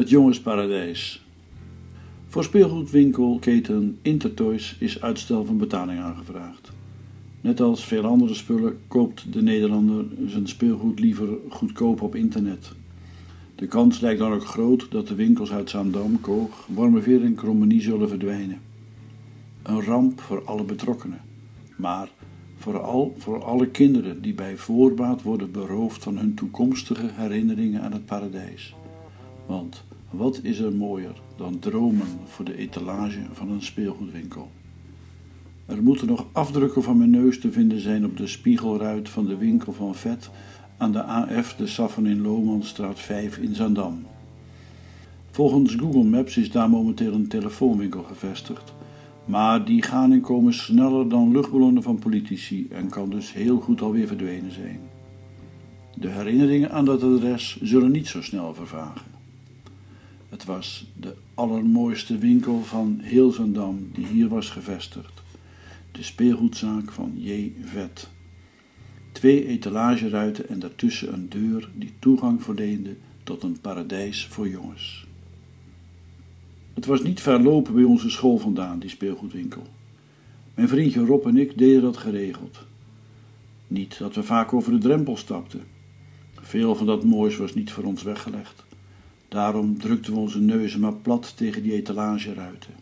Het Jongensparadijs. Voor speelgoedwinkelketen Intertoys is uitstel van betaling aangevraagd. Net als veel andere spullen koopt de Nederlander zijn speelgoed liever goedkoop op internet. De kans lijkt dan ook groot dat de winkels uit Zaandam, Koog, Wormerveer en Krommenie zullen verdwijnen. Een ramp voor alle betrokkenen, maar vooral voor alle kinderen die bij voorbaat worden beroofd van hun toekomstige herinneringen aan het paradijs. Want wat is er mooier dan dromen voor de etalage van een speelgoedwinkel? Er moeten nog afdrukken van mijn neus te vinden zijn op de spiegelruit van de winkel van Vet aan de AF de Saffen in Lomanstraat 5 in Zandam. Volgens Google Maps is daar momenteel een telefoonwinkel gevestigd, maar die gaan en komen sneller dan luchtballonnen van politici en kan dus heel goed alweer verdwenen zijn. De herinneringen aan dat adres zullen niet zo snel vervagen. Het was de allermooiste winkel van heel Zandam die hier was gevestigd. De speelgoedzaak van J. Vet. Twee etalageruiten en daartussen een deur die toegang verleende tot een paradijs voor jongens. Het was niet ver lopen bij onze school vandaan, die speelgoedwinkel. Mijn vriendje Rob en ik deden dat geregeld. Niet dat we vaak over de drempel stapten. Veel van dat moois was niet voor ons weggelegd. Daarom drukten we onze neuzen maar plat tegen die etalageruiten.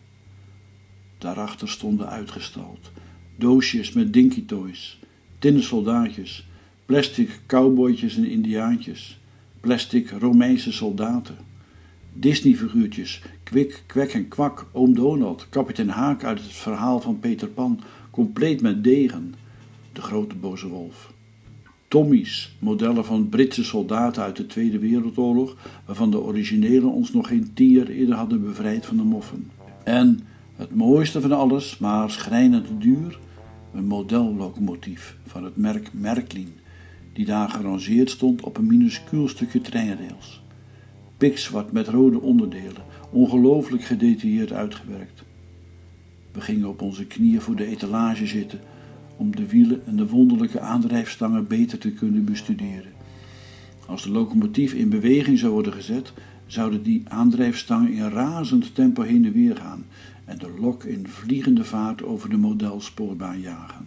Daarachter stonden uitgestald doosjes met dinky toys, tinnen soldaatjes, plastic cowboytjes en indiaantjes, plastic Romeinse soldaten, Disney-figuurtjes, Kwik, Kwek en Kwak, Oom Donald, kapitein Haak uit het verhaal van Peter Pan, compleet met degen, de grote boze wolf. Tommy's, modellen van Britse soldaten uit de Tweede Wereldoorlog, waarvan de originele ons nog geen tien jaar eerder hadden bevrijd van de moffen. En het mooiste van alles, maar schrijnend duur, een modellocomotief van het merk Merklin, die daar gerangeerd stond op een minuscuul stukje treinrails. Pikzwart met rode onderdelen, ongelooflijk gedetailleerd uitgewerkt. We gingen op onze knieën voor de etalage zitten om de wielen en de wonderlijke aandrijfstangen beter te kunnen bestuderen. Als de locomotief in beweging zou worden gezet, zouden die aandrijfstangen in razend tempo heen en weer gaan en de lok in vliegende vaart over de modelspoorbaan jagen.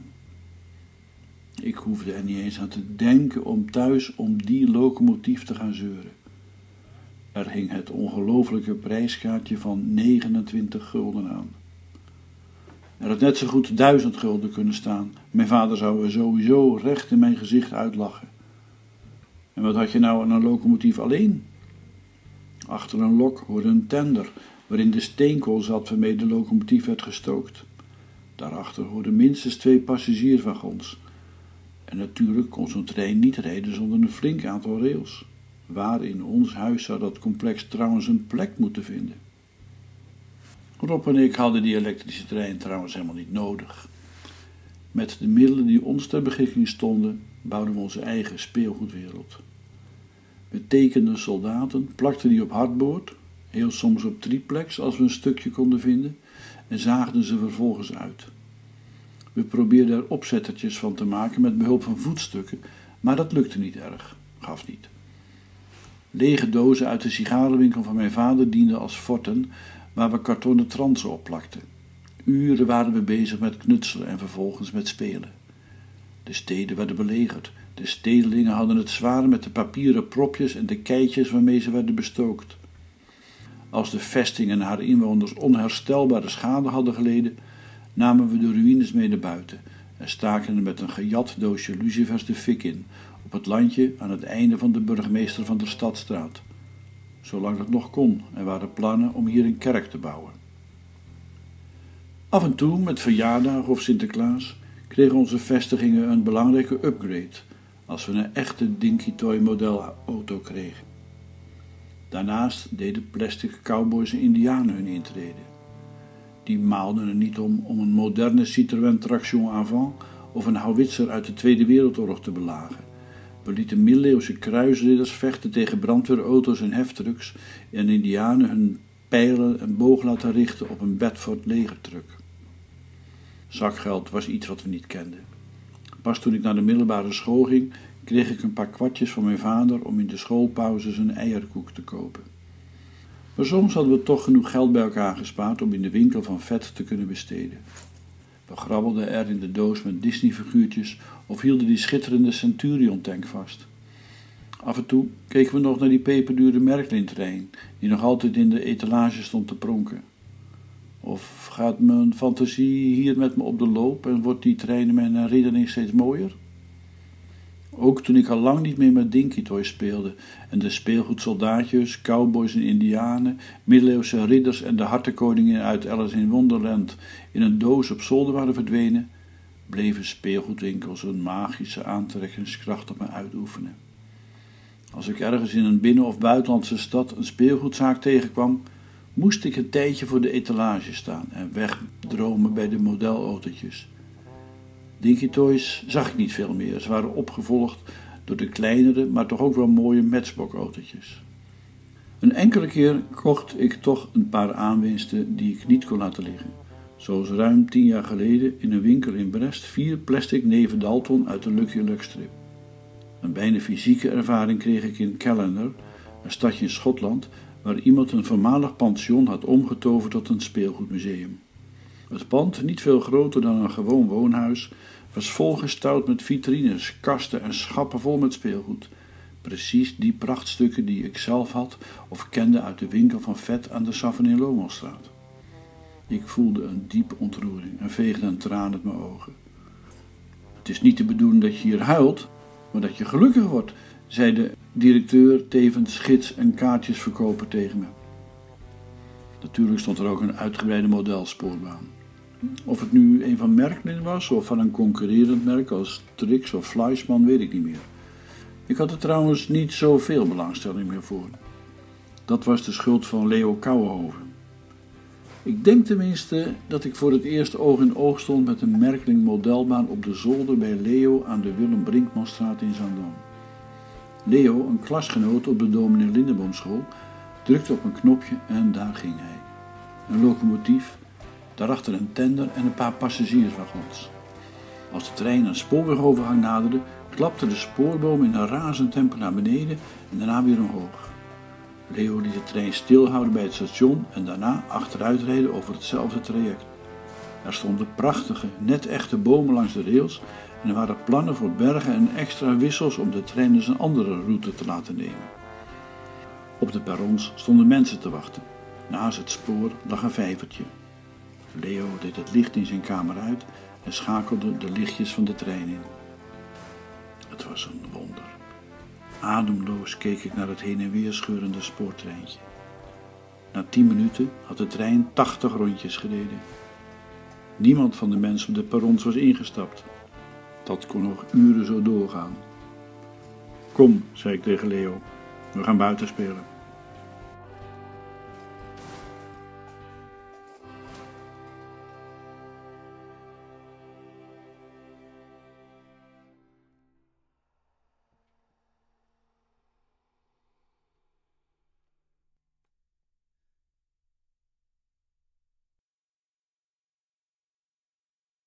Ik hoefde er niet eens aan te denken om thuis om die locomotief te gaan zeuren. Er hing het ongelooflijke prijskaartje van 29 gulden aan. Er had net zo goed duizend gulden kunnen staan. Mijn vader zou er sowieso recht in mijn gezicht uitlachen. En wat had je nou aan een locomotief alleen? Achter een lok hoorde een tender waarin de steenkool zat waarmee de locomotief werd gestookt. Daarachter hoorden minstens twee passagierswagons. En natuurlijk kon zo'n trein niet rijden zonder een flink aantal rails. Waar in ons huis zou dat complex trouwens een plek moeten vinden? Rob en ik hadden die elektrische trein trouwens helemaal niet nodig. Met de middelen die ons ter beschikking stonden, bouwden we onze eigen speelgoedwereld. We tekenden soldaten, plakten die op hardboord, heel soms op triplex als we een stukje konden vinden, en zaagden ze vervolgens uit. We probeerden er opzettertjes van te maken met behulp van voetstukken, maar dat lukte niet erg, gaf niet. Lege dozen uit de sigarenwinkel van mijn vader dienden als forten waar we kartonnen transen op plakten. Uren waren we bezig met knutselen en vervolgens met spelen. De steden werden belegerd. De stedelingen hadden het zwaar met de papieren propjes en de keitjes waarmee ze werden bestookt. Als de vesting en haar inwoners onherstelbare schade hadden geleden, namen we de ruïnes mee naar buiten en staken er met een gejat doosje lucifers de fik in, op het landje aan het einde van de burgemeester van de stadstraat. Zolang het nog kon, er waren plannen om hier een kerk te bouwen. Af en toe, met verjaardag of Sinterklaas, kregen onze vestigingen een belangrijke upgrade als we een echte Dinky Toy model auto kregen. Daarnaast deden plastic cowboys en indianen hun intrede. Die maalden er niet om om een moderne Citroën Traction Avant of een houwitser uit de Tweede Wereldoorlog te belagen. We lieten middeleeuwse kruisridders vechten tegen brandweerauto's en heftrucks en indianen hun pijlen en boog laten richten op een Bedford legertruck. Zakgeld was iets wat we niet kenden. Pas toen ik naar de middelbare school ging, kreeg ik een paar kwartjes van mijn vader om in de schoolpauzes een eierkoek te kopen. Maar soms hadden we toch genoeg geld bij elkaar gespaard om in de winkel van vet te kunnen besteden. We grabbelden er in de doos met Disney-figuurtjes of hielden die schitterende Centurion-tank vast. Af en toe keken we nog naar die peperdure Merklin-trein, die nog altijd in de etalage stond te pronken. Of gaat mijn fantasie hier met me op de loop en wordt die trein in mijn herinnering steeds mooier? Ook toen ik al lang niet meer met Dinky Toys speelde en de speelgoedsoldaatjes, cowboys en indianen, middeleeuwse ridders en de hartenkoningen uit Alice in Wonderland in een doos op zolder waren verdwenen, bleven speelgoedwinkels een magische aantrekkingskracht op me uitoefenen. Als ik ergens in een binnen- of buitenlandse stad een speelgoedzaak tegenkwam, moest ik een tijdje voor de etalage staan en wegdromen bij de modelautootjes. Dinky Toys zag ik niet veel meer. Ze waren opgevolgd door de kleinere, maar toch ook wel mooie matchbox-autootjes. Een enkele keer kocht ik toch een paar aanwinsten die ik niet kon laten liggen. Zoals ruim tien jaar geleden in een winkel in Brest vier plastic neven Dalton uit de Lucky Luck strip. Een bijna fysieke ervaring kreeg ik in Callender, een stadje in Schotland, waar iemand een voormalig pension had omgetoverd tot een speelgoedmuseum. Het pand, niet veel groter dan een gewoon woonhuis, was volgestouwd met vitrines, kasten en schappen vol met speelgoed. Precies die prachtstukken die ik zelf had of kende uit de winkel van vet aan de Savenin Lomelstraat. Ik voelde een diepe ontroering en veegde een traan uit mijn ogen. Het is niet de bedoeling dat je hier huilt, maar dat je gelukkig wordt, zei de directeur, tevens gids en kaartjesverkoper tegen me. Natuurlijk stond er ook een uitgebreide modelspoorbaan. Of het nu een van Merklin was of van een concurrerend merk als Trix of Fleischmann, weet ik niet meer. Ik had er trouwens niet zoveel belangstelling meer voor. Dat was de schuld van Leo Kouwenhoven. Ik denk tenminste dat ik voor het eerst oog in oog stond met een Merkling modelbaan op de zolder bij Leo aan de Willem Brinkmanstraat in Zandam. Leo, een klasgenoot op de dominee Lindeboomschool, drukte op een knopje en daar ging hij. Een locomotief, daarachter een tender en een paar passagierswagons. Als de trein een spoorwegovergang naderde, klapte de spoorboom in een razend tempo naar beneden en daarna weer omhoog. Leo liet de trein stilhouden bij het station en daarna achteruitrijden over hetzelfde traject. Er stonden prachtige, net echte bomen langs de rails en er waren plannen voor bergen en extra wissels om de trein dus een andere route te laten nemen. Op de perrons stonden mensen te wachten. Naast het spoor lag een vijvertje. Leo deed het licht in zijn kamer uit en schakelde de lichtjes van de trein in. Het was een wonder. Ademloos keek ik naar het heen en weer scheurende spoortreintje. Na tien minuten had de trein tachtig rondjes gereden. Niemand van de mensen op de perrons was ingestapt. Dat kon nog uren zo doorgaan. Kom, zei ik tegen Leo, we gaan buiten spelen.